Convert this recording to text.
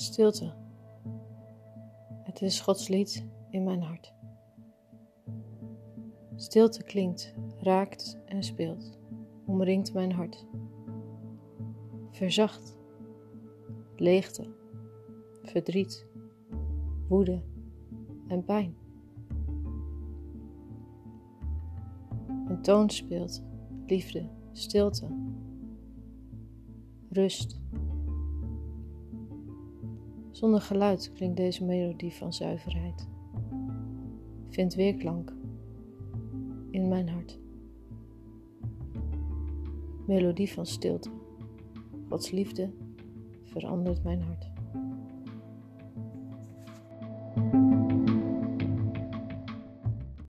Stilte. Het is Gods lied in mijn hart. Stilte klinkt, raakt en speelt, omringt mijn hart. Verzacht, leegte, verdriet, woede en pijn. Een toon speelt, liefde, stilte, rust. Zonder geluid klinkt deze melodie van zuiverheid. Vindt weerklank in mijn hart. Melodie van stilte. Gods liefde verandert mijn hart.